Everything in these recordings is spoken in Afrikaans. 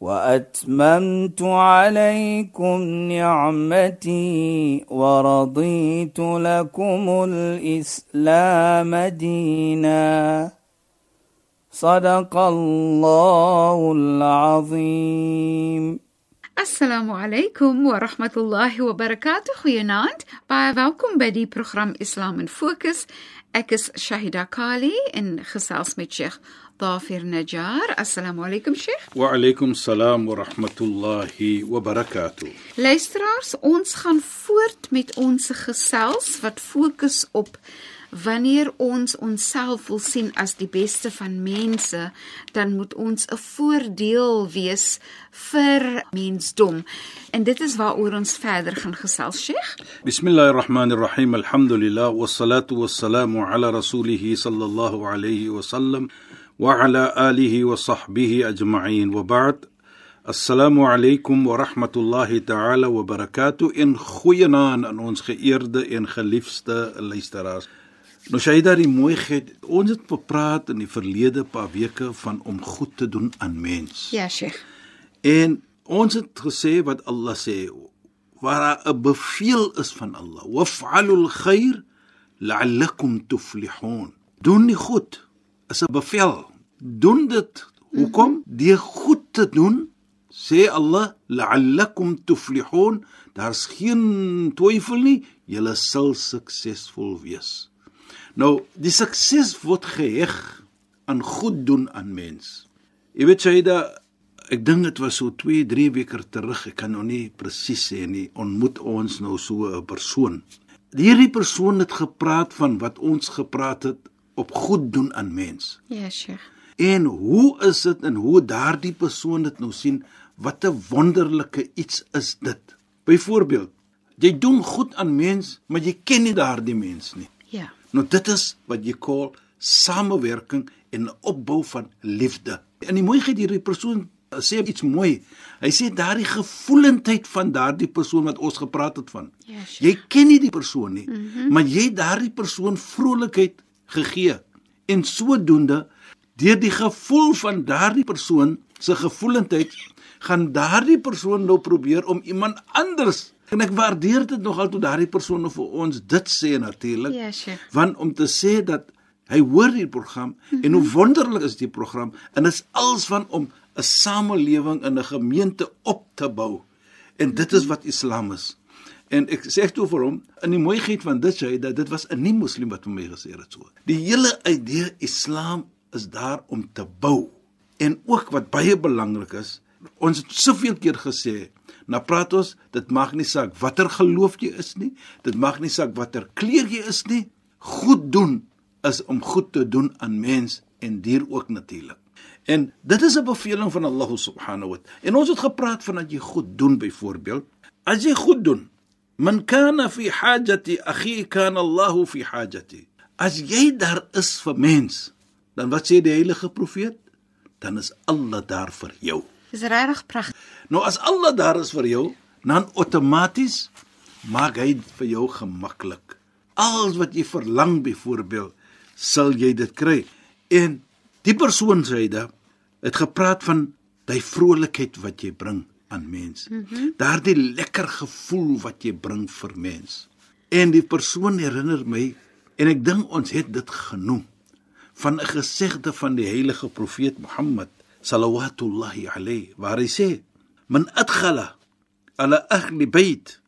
واتممت عليكم نعمتي ورضيت لكم الاسلام دينا صدق الله العظيم alaykum wa rahmatullahi wa barakatuh. Goeienaand. Baie welkom by die program Islam in Fokus. Ek is Shahida Kali en gesels met Sheikh Dafir Najjar. Assalamu alaykum Sheikh. Wa alaykum salaam wa rahmatullahi wa barakatuh. Luisteraars, ons gaan voort met ons gesels wat fokus op wanneer ons onsself wil sien as die beste van mense, dan moet ons 'n voordeel wees vir mensdom. En dit is waaroor ons verder gaan gesels, Sheikh. Bismillahir Rahmanir Rahim. Alhamdulillah wassalatu wassalamu ala rasulih sallallahu alayhi wa sallam wa ala alihi wa sahbihi ajma'in. Wa ba'd. Assalamu alaykum wa rahmatullahi ta'ala wa barakatuh. In goeienaand aan ons geëerde en geliefde luisteraars. Nou Shaida, die mooiheid, ons het gepraat in die verlede paar weke van om goed te doen aan mens. Ja, Sheikh. En ons het gesê wat Allah sê, waar 'n beveel is van Allah, waf'alul khair la'allakum tuflihun. Doen die goed is 'n bevel. Doen dit. Hoekom? Deur goed te doen, sê Allah, la'allakum tuflihun. Daar's geen twyfel nie, julle sal suksesvol wees. Nou, die sukses word geheg aan goed doen aan mens. Jy weet Shaida, ek dink dit was so 2, 3 weke terug, ek kan nou nie presies sê nie, ontmoet ons nou so 'n persoon. Hierdie persoon het gepraat van wat ons gepraat het op goed doen aan mens. Ja, Sheikh. En hoe is dit en hoe daardie persoon dit nou sien, wat 'n wonderlike iets is dit. Byvoorbeeld, jy doen goed aan mens, maar jy ken nie daardie mens nie. Ja. Nou dit is wat jy kol samewerking en opbou van liefde. En die mooiheid hierdie persoon sê iets mooi. Hy sê daardie gevoelendheid van daardie persoon wat ons gepraat het van. Ja, Sheikh. Jy ken nie die persoon nie, mm -hmm. maar jy daardie persoon vrolikheid gegee. En sodoende deur die gevoel van daardie persoon se gevoelendheid gaan daardie persoon nou probeer om iemand anders en ek waardeer dit nogal toe daardie persoon nou vir ons dit sê natuurlik Ja, Sheikh. want om te sê dat hy hoor die program mm -hmm. en hoe wonderlik is die program en dit is als van om 'n samelewing in 'n gemeente op te bou en dit is wat Islam is en ek sê toe vir hom in die mooiheid van dit sê dat dit was 'n nie moslim wat vir my gesê het so die hele idee Islam is daar om te bou en ook wat baie belangrik is ons het soveel keer gesê Nou praat ons, dit maak nie saak watter geloof jy is nie, dit maak nie saak watter kleur jy is nie. Goed doen is om goed te doen aan mens en dier ook natuurlik. En dit is 'n beveling van Allah subhanahu wa ta'ala. En ons het gepraat van dat jy goed doen byvoorbeeld. As jy goed doen, man kana fi hajati akhi kana Allah fi hajati. As jy daar is vir mens, dan wat sê die heilige profeet? Dan is Allah daar vir jou. Dis regtig pragtig. Nou as Allah daar is vir jou, dan outomaties maak hy vir jou gemaklik. Alles wat jy verlang byvoorbeeld, sal jy dit kry. En die persoon sê dit het gepraat van daai vrolikheid wat jy bring aan mens. Mm -hmm. Daardie lekker gevoel wat jy bring vir mens. En die persoon herinner my en ek dink ons het dit genoem van 'n gesegde van die heilige profeet Mohammed sallallahu alayhi waar hy sê man adkhala ala ahli bait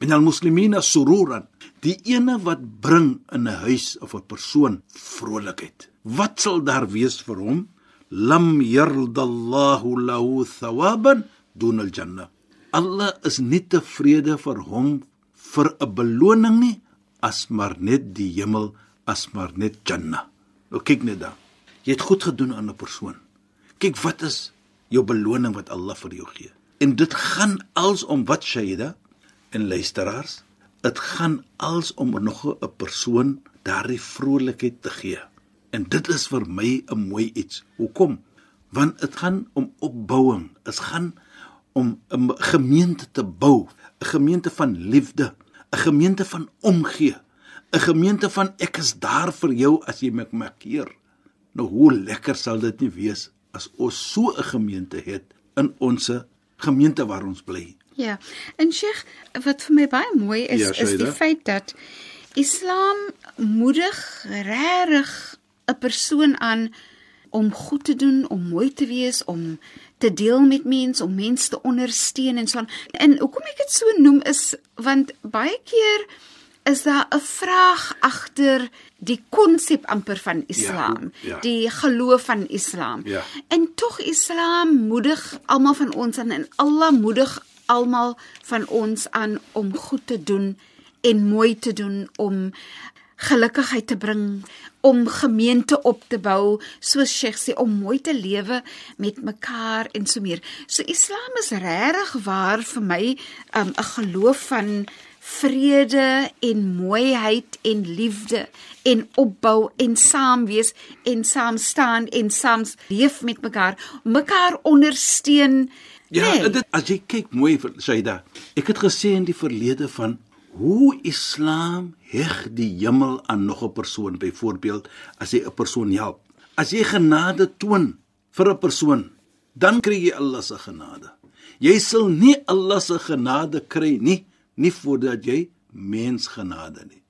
min almuslimina sururan. Die ene wat bring in 'n huis of 'n persoon vrolikheid wat sal daar wees vir hom? Lam yardallahu lahu thawaban dun aljanna Allah is nie tevrede vir hom vir 'n beloning nie as maar net die hemel as maar net janna nou kyk net dan jy het goed gedoen aan 'n persoon kyk wat is jou beloning wat Allah vir jou gee en dit gaan als om wat Shaida en luisteraars dit gaan als om nog 'n persoon daardie vrolikheid te gee. En dit is vir my 'n mooi iets. Hoekom? Want dit gaan om opbouing. Dit gaan om 'n gemeente te bou, 'n gemeente van liefde, 'n gemeente van omgee, 'n gemeente van ek is daar vir jou as jy my keer. Nou hoe lekker sal dit nie wees as ons so 'n gemeente het in ons gemeente waar ons bly. Ja. En Sheikh, wat vir my baie mooi is, Ja, is die feit dat Islam moedig regtig 'n persoon aan om goed te doen, om mooi te wees, om te deel met mense, om mense te ondersteun en so aan. En hoekom ek dit so noem is want baie keer is daar 'n vraag agter die konsep amper van Islam, ja. die geloof van Islam. Ja. En tog Islam moedig almal van ons aan en Allah moedig almal van ons aan om goed te doen en mooi te doen om gelukigheid te bring om gemeente op te bou soos Sheikh sê om mooi te lewe met mekaar en so meer. So Islam is regtig waar vir my um, 'n geloof van vrede en mooiheid en liefde en opbou en saam wees en saam staan en saam leef met mekaar, mekaar ondersteun. Ja, Nee. dit as jy kyk mooi vir Saida. Ek het gesê in die verlede van hoe Islam heg die hemel aan nog 'n persoon, byvoorbeeld as jy 'n persoon help. As jy genade toon vir 'n persoon, dan kry jy Allah se genade. Jy sal nie Allah se genade kry nie nie voordat jy mens genade nie.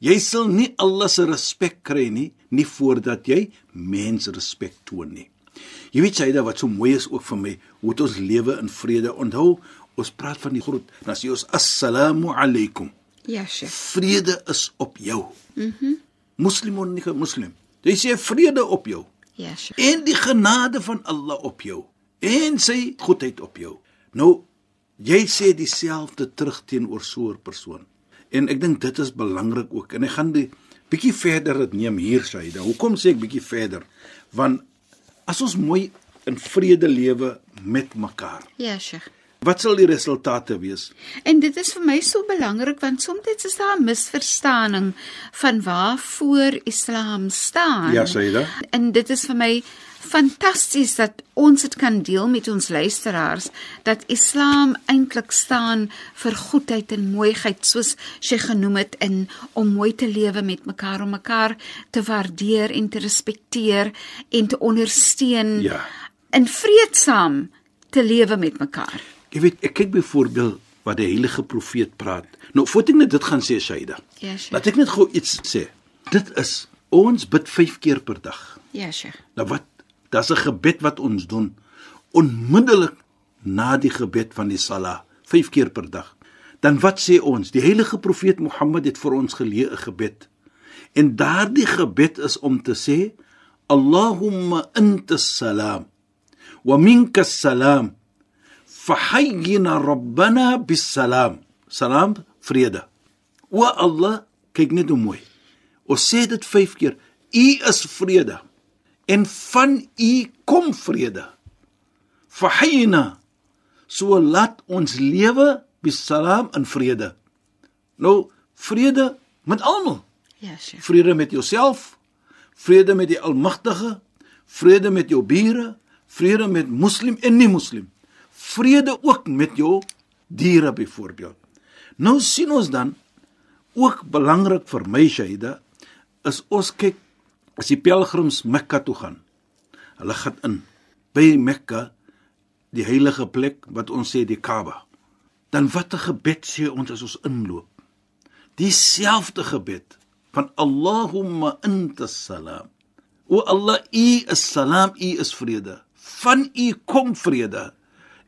Jy sal nie Allah se respek kry nie nie voordat jy mens respek toon nie. Jy weet Saida wat so mooi is ook vir my, hoe ons lewe in vrede. Onthou, ons praat van die groet, dan sê ons assalamu alaykum. Ja, Sheikh. Vrede is op jou. Mhm. Mm Moslim of nie moslim. Jy sê vrede op jou Ja, Sheikh. en die genade van Allah op jou en sy goedheid op jou. Nou jy sê dieselfde terug teenoor so 'n persoon. En ek dink dit is belangrik ook. En ek gaan die bietjie verder dit neem hier Saida. Hoekom sê ek bietjie verder? Want as ons mooi in vrede lewe met mekaar, Ja, Sheikh. Wat sal die resultate wees? En dit is vir my so belangrik want soms is daar 'n misverstaaning van waarvoor Islam staan. Ja, Saida. En dit is vir my fantasties dat ons dit kan deel met ons luisteraars dat Islam eintlik staan vir goedheid en mooiheid soos sy genoem het in om mooi te lewe met mekaar om mekaar te waardeer en te respekteer en te ondersteun Ja. in vreedsaam te lewe met mekaar. Jy weet, ek kyk byvoorbeeld wat die heilige profeet praat. Nou, voordat ek net dit gaan sê Saida. Ja, Sheikh. Laat ek net gou iets sê. Dit is ons bid 5 keer per dag. Ja, Sheikh. Nou wat? Daar's 'n gebed wat ons doen onmiddellik na die gebed van die sala, 5 keer per dag. Dan wat sê ons? Die heilige profeet Mohammed het vir ons geleer 'n gebed. En daardie gebed is om te sê Allahumma anta salam wa minka salam fahayyina rabbana bis salam. Vrede. O Allah, kyk net hoe mooi. Ons sê dit 5 keer. U is vrede en van u kom vrede. Fahina so laat ons lewe bisalam in vrede. Nou vrede met almal. Ja, Sheikh. Vrede met jouself, vrede met die Almagtige, vrede met jou bure, vrede met moslim en nie moslim. Vrede ook met jou diere byvoorbeeld. Nou sien ons dan ook belangrik vir my Shaida is ons kyk as die pelgrims Mekka toe gaan. Hulle gaan in by Mekka die heilige plek wat ons sê die Kaaba. Dan watter gebed sê ons as ons inloop? Dieselfde gebed van Allahumma anta salam. O Allah, U is salam, U is vrede. Van U kom vrede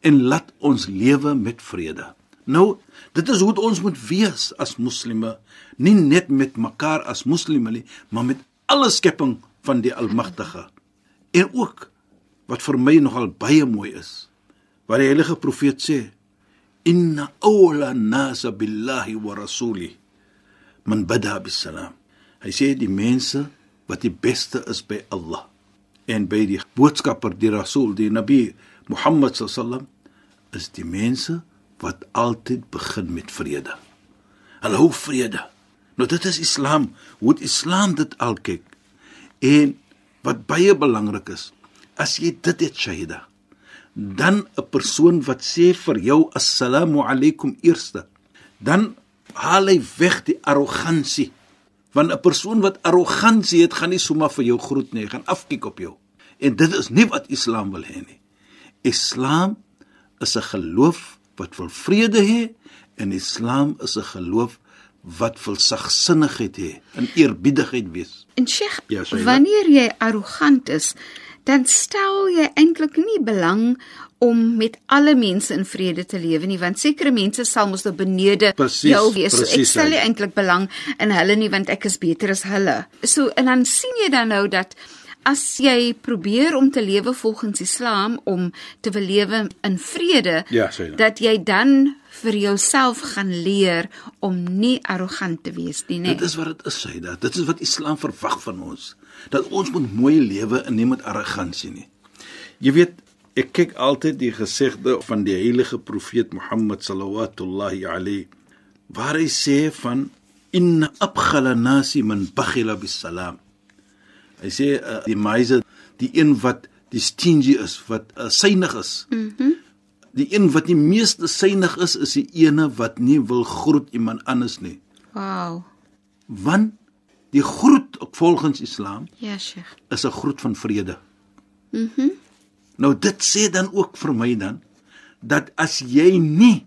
en laat ons lewe met vrede. Nou, dit is hoe ons moet wees as moslime, nie net met mekaar as moslime nie, maar met alle skepping van die Almagtige. En ook wat vir my nogal baie mooi is, wat die heilige profeet sê, inna awla nasa billahi wa rasuli man bada bisalam. Hy sê die mense wat die beste is by Allah en by die boodskapper die rasul die nabi Mohammed sallam is die mense wat altyd begin met vrede. Hulle hou vrede. Nou dit is Islam. Hoe Islam dit al kyk? En wat baie belangrik is, as jy dit het Shahida, dan 'n persoon wat sê vir jou assalamu alaykum eerste, dan haal hy weg die arrogansie. Want 'n persoon wat arrogansie het, gaan nie sommer vir jou groet nie, gaan afkyk op jou. En dit is nie wat Islam wil hê nie. Islam is 'n geloof wat wil vrede hê en Islam is 'n geloof wat wil sagsinnigheid hê en eerbiedigheid wees. En Sheikh, Ja, wanneer jy arrogant is, dan stel jy eintlik nie belang om met alle mense in vrede te lewe nie, want sekere mense sal mos nou benede Presies, jou wees. So ek stel nie eintlik belang in hulle nie want ek is beter as hulle. So en dan sien jy dan nou dat as jy probeer om te lewe volgens Islam om te wil lewe in vrede, Ja, Shaila. dat jy dan vir jouself gaan leer om nie arrogant te wees nie, nee. Dit is wat dit is, sê dat. Dit is wat Islam verwag van ons. Dat ons moet mooi lewe en nie met arrogansie nie. Jy weet, ek kyk altyd die gesegde van die heilige profeet Mohammed sallallahu alayhi waar hy sê van inna abghala nasi man bakhila bis salam. Hy sê uh, die meise, die een wat die stingy is, wat uh, synig is. Mhm. Mm die een wat die meeste synig is, is die ene wat nie wil groet iemand anders nie Wow. want die groet volgens Islam Ja, Sheikh. is 'n groet van vrede. Mhm. Mm nou dit sê dan ook vir my dan dat as jy nie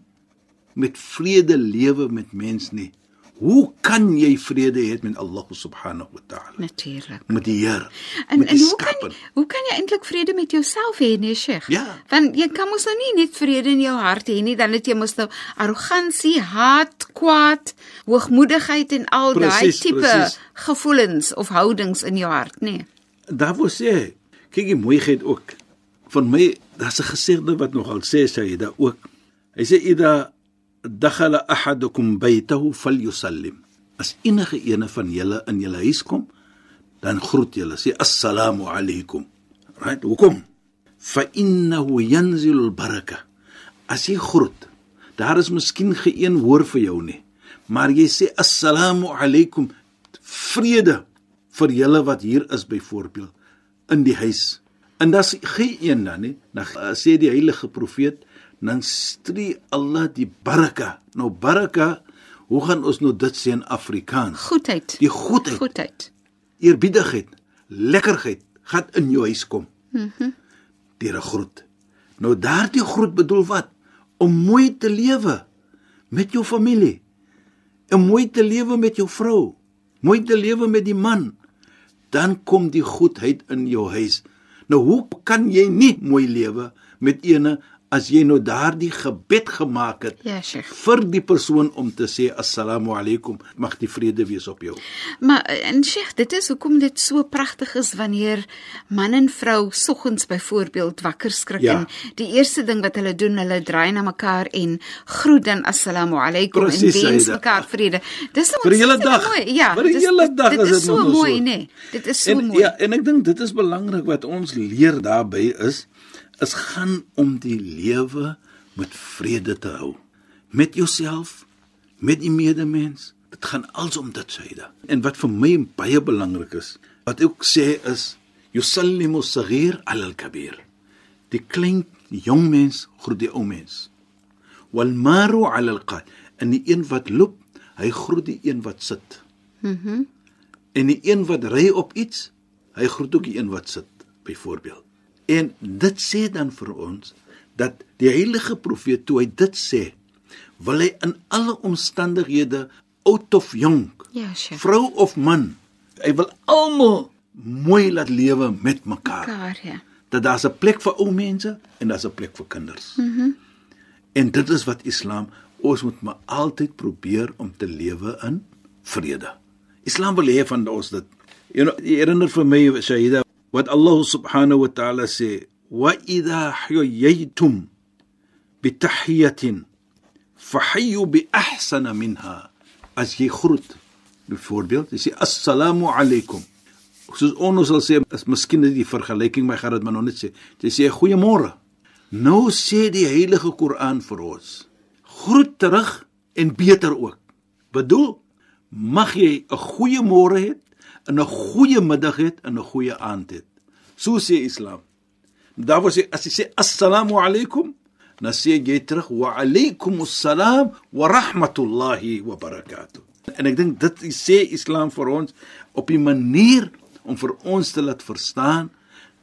met vrede lewe met mens nie, hoe kan jy vrede hê met Allah subhanahu wa ta'ala? Natuurlik. Met die Here. En met en die hoe kan skaper. hoe kan jy eintlik vrede met jouself hê, nee, Sheikh? Ja. Want jy kan mos nou nie net vrede in jou hart hê nie, dan het jy mos nou arrogansie, haat, kwaad, hoogmoedigheid en al daai tipe presies. gevoelens of houdings in jou hart, nee. Daar wou sê, kyk die mooiheid ook. Van my, daar's 'n gesegde wat nogal sê sy daar ook. Hy sê ida dakhala ahadukum baytahu falyusallim. As enige ene van julle in julle huis kom, dan groet julle, sê assalamu alaykum. Right? Hoekom? Fa innahu yanzilu albaraka. As jy groet, daar is miskien geen hoor vir jou nie, maar jy sê assalamu alaykum vrede vir julle wat hier is byvoorbeeld in die huis. En das geen een dan nie. Dan sê die heilige profeet dan stree Allah die baraka. Nou baraka, hoe gaan ons nou dit sê in Afrikaans? Goedheid. Die goedheid, Goedheid. eerbiedigheid, lekkerheid gaan in jou huis kom. Mhm. Mm Deur 'n groet. Nou daardie groet bedoel wat? Om mooi te lewe met jou familie. Om mooi te lewe met jou vrou. Mooi te lewe met die man. Dan kom die goedheid in jou huis. Nou hoe kan jy nie mooi lewe met ene as jy nou daardie gebed gemaak het Ja, Sheikh. vir die persoon om te sê assalamu alaykum mag die vrede wees op jou. Maar en Sheikh, dit is hoekom dit so pragtig is wanneer man en vrou soggens byvoorbeeld wakker skrik Ja. en die eerste ding wat hulle doen, hulle draai na mekaar en groet dan assalamu alaykum en Presies, wens mekaar vrede. Dis Vir die hele dag. Mooi. Ja, vir die dis- hele dag dit is dit so nog mooi, so. nee. Dit is so en, mooi. Ja, en ek dink dit is belangrik wat ons leer daarbey is is gaan om die lewe met vrede te hou. Met jouself, met die medemens. Dit gaan als om dit syde. En wat vir my baie belangrik is, wat ek sê is yusallimu saghir al-kabir. Die klein die jong mens groet die ou mens. Wal maru al-qad. En die een wat loop, hy groet die een wat sit. En die een wat ry op iets, hy groet ook die een wat sit, byvoorbeeld. En dit sê dan vir ons dat die heilige profeet toe hy dit sê, wil hy in alle omstandighede oud of jonk, Ja, Sheikh. vrou of man, hy wil almal mooi laat lewe met mekaar. Mekaar, ja. Dat daar's 'n plek vir ou mense en daar's 'n plek vir kinders. Mhm. Mm en dit is wat Islam ons moet maar altyd probeer om te lewe in vrede. Islam wil hê van ons dit. You know, jy herinner vir my Shahida wat Allah subhanahu wa ta'ala sê, "Wa idha huyaytum bi tahiyatin fahayyu bi ahsana minha." As jy groet, byvoorbeeld, jy sê assalamu alaykum. Soos ons sal sê, is miskien net die vergelyking, ek gaan dit maar nog net sê. Jy sê goeiemôre. Nou sê die Heilige Koran vir ons: Groet terug en beter ook. bedoel mag jy 'n goeie môre hê, 'n goeie middag hê en 'n goeie aand hê. So sê Islam. Daar word sê as jy sê assalamu alaykum, dan sê jy terug wa alaykum assalam wa rahmatullahi wa barakatuh. En ek dink dit sê Islam vir ons op 'n manier om vir ons te laat verstaan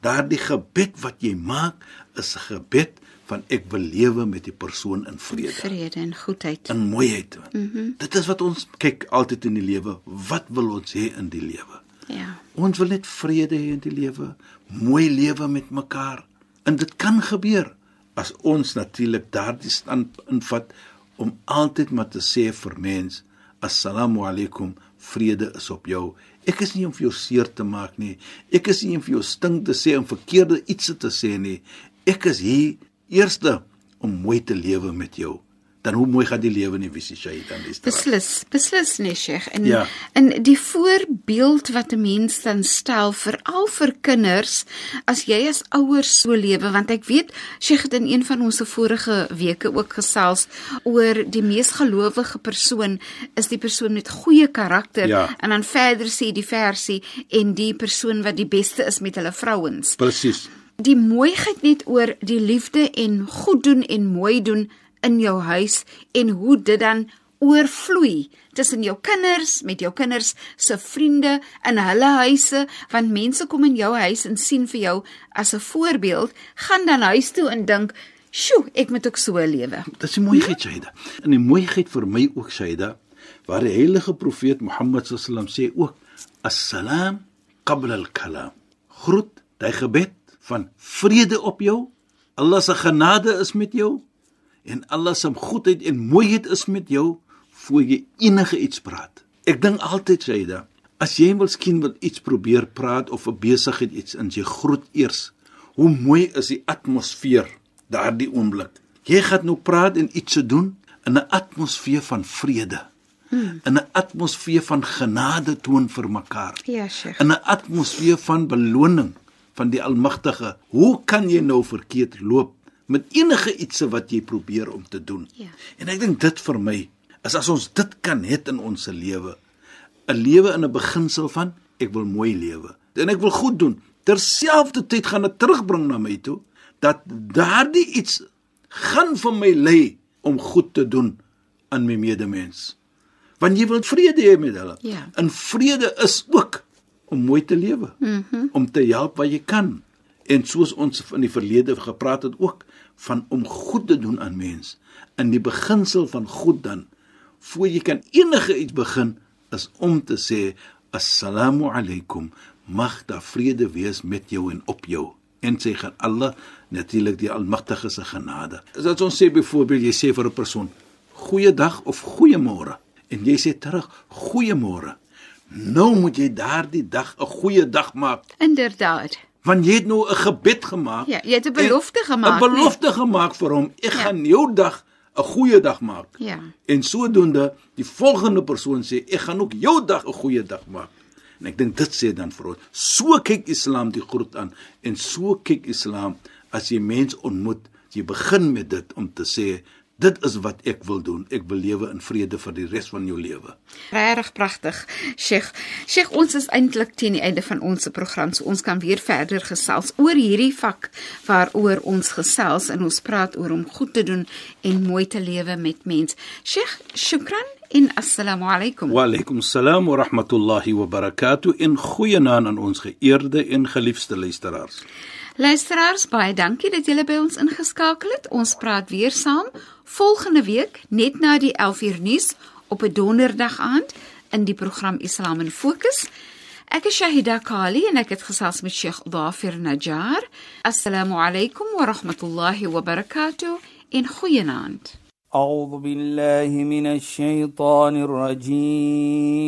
daardie gebed wat jy maak is 'n gebed van ek wil lewe met die persoon in vrede. Vrede en goedheid. In mooiheid. Mm -hmm. Dit is wat ons kyk altyd in die lewe. Wat wil ons hê in die lewe? Ja. Ons wil net vrede hê in die lewe, mooi lewe met mekaar. En dit kan gebeur as ons natuurlik daardie stand invat om altyd maar te sê vir mens assalamu alaykum vrede is op jou ek is nie om vir jou seer te maak nie ek is nie om vir jou stink te sê om verkeerde iets te sê nie ek is hier eerste om mooi te lewe met jou. Dan hoe mooi gaan die lewe nie wie se jy dan is beslis beslis nee Sheikh. En Ja. en die voorbeeld wat 'n mens dan stel veral vir kinders as jy as ouers so lewe want ek weet Sheikh het in een van ons vorige weke ook gesels oor die mees gelowige persoon is die persoon met goeie karakter. Ja. en dan verder sê die versie en die persoon wat die beste is met hulle vrouens. Presies die mooiheid net oor die liefde en goed doen en mooi doen in jou huis en hoe dit dan oorvloei tussen jou kinders met jou kinders se vriende in hulle huise want mense kom in jou huis en sien vir jou as 'n voorbeeld gaan dan huis toe en dink sjoe ek moet ook so lewe Dis die mooiheid Shaida. En die mooiheid vir my ook Shaida, waar die heilige profeet Mohammed sallam sê ook assalam qabla al-kalam. Groet, daai gebed van vrede op jou. Allah se genade is met jou en Allah se goedheid en mooiheid is met jou voor jy enige iets praat. Ek dink altyd Shaida, as jy miskien wil iets probeer praat of 'n besigheid iets in jy groet eers. Hoe mooi is die atmosfeer daardie oomblik. Jy gaan nou praat en iets te doen in 'n atmosfeer van vrede. Hmm. In 'n atmosfeer van genade toon vir mekaar. ja Sheikh In 'n atmosfeer van beloning van die Almagtige. Hoe kan jy nou verkeerd loop met enige iets wat jy probeer om te doen? Ja. En ek dink dit vir my is as ons dit kan het in ons lewe, 'n lewe in 'n beginsel van ek wil mooi lewe en ek wil goed doen. Terselfdertyd gaan dit terugbring na my toe dat daardie iets gaan vir my lei om goed te doen aan my medemens. Want jy wil vrede hê met hulle. Ja. En vrede is ook om mooi te lewe. Mm -hmm. Om te help waar jy kan. En soos ons in die verlede gepraat het ook van om goed te doen aan mens. In die beginsel van goed dan voor jy kan enige iets begin is om te sê assalamu alaykum mag daar vrede wees met jou en op jou en sê gaan Allah natuurlik die almagtige se genade. As dit ons sê byvoorbeeld jy sê vir 'n persoon goeiedag of goeiemôre en jy sê terug goeiemôre. Nou moet jy daardie dag 'n goeie dag maak inderdaad want jy het nou 'n gebed gemaak. Ja, jy het 'n belofte gemaak, 'n belofte gemaak vir hom. Ek Ja. gaan jou dag 'n goeie dag maak. Ja. En sodoende die volgende persoon sê ek gaan ook jou dag 'n goeie dag maak. En ek dink dit sê dan vir ons, so kyk Islam die groet aan en so kyk Islam as jy mens ontmoet, jy begin met dit om te sê dit is wat ek wil doen. Ek wil lewe in vrede vir die res van jou lewe. Regtig pragtig. Sheikh, Sheikh, ons is eintlik teen die einde van ons program. So ons kan weer verder gesels oor hierdie vak waaroor ons gesels en ons praat oor om goed te doen en mooi te lewe met mens. Sheikh, shukran en assalamu alaykum. Wa alaykum salaam wa rahmatullahi wa barakatuh. In goeie naam aan ons geëerde en geliefde luisteraars. Luisteraars, baie dankie dat julle by ons ingeskakel het. Ons praat weer saam volgende week net na die 11uur nuus op 'n donderdag aand in die program Islam in Fokus. Ek is Shahida Kali en ek het gesels met Sheikh Dafir Najjar. Assalamu alaykum wa rahmatullahi wa barakatuh. In goeienaand. أعوذ بالله من الشيطان الرجيم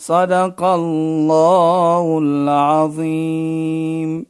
صدق الله العظيم.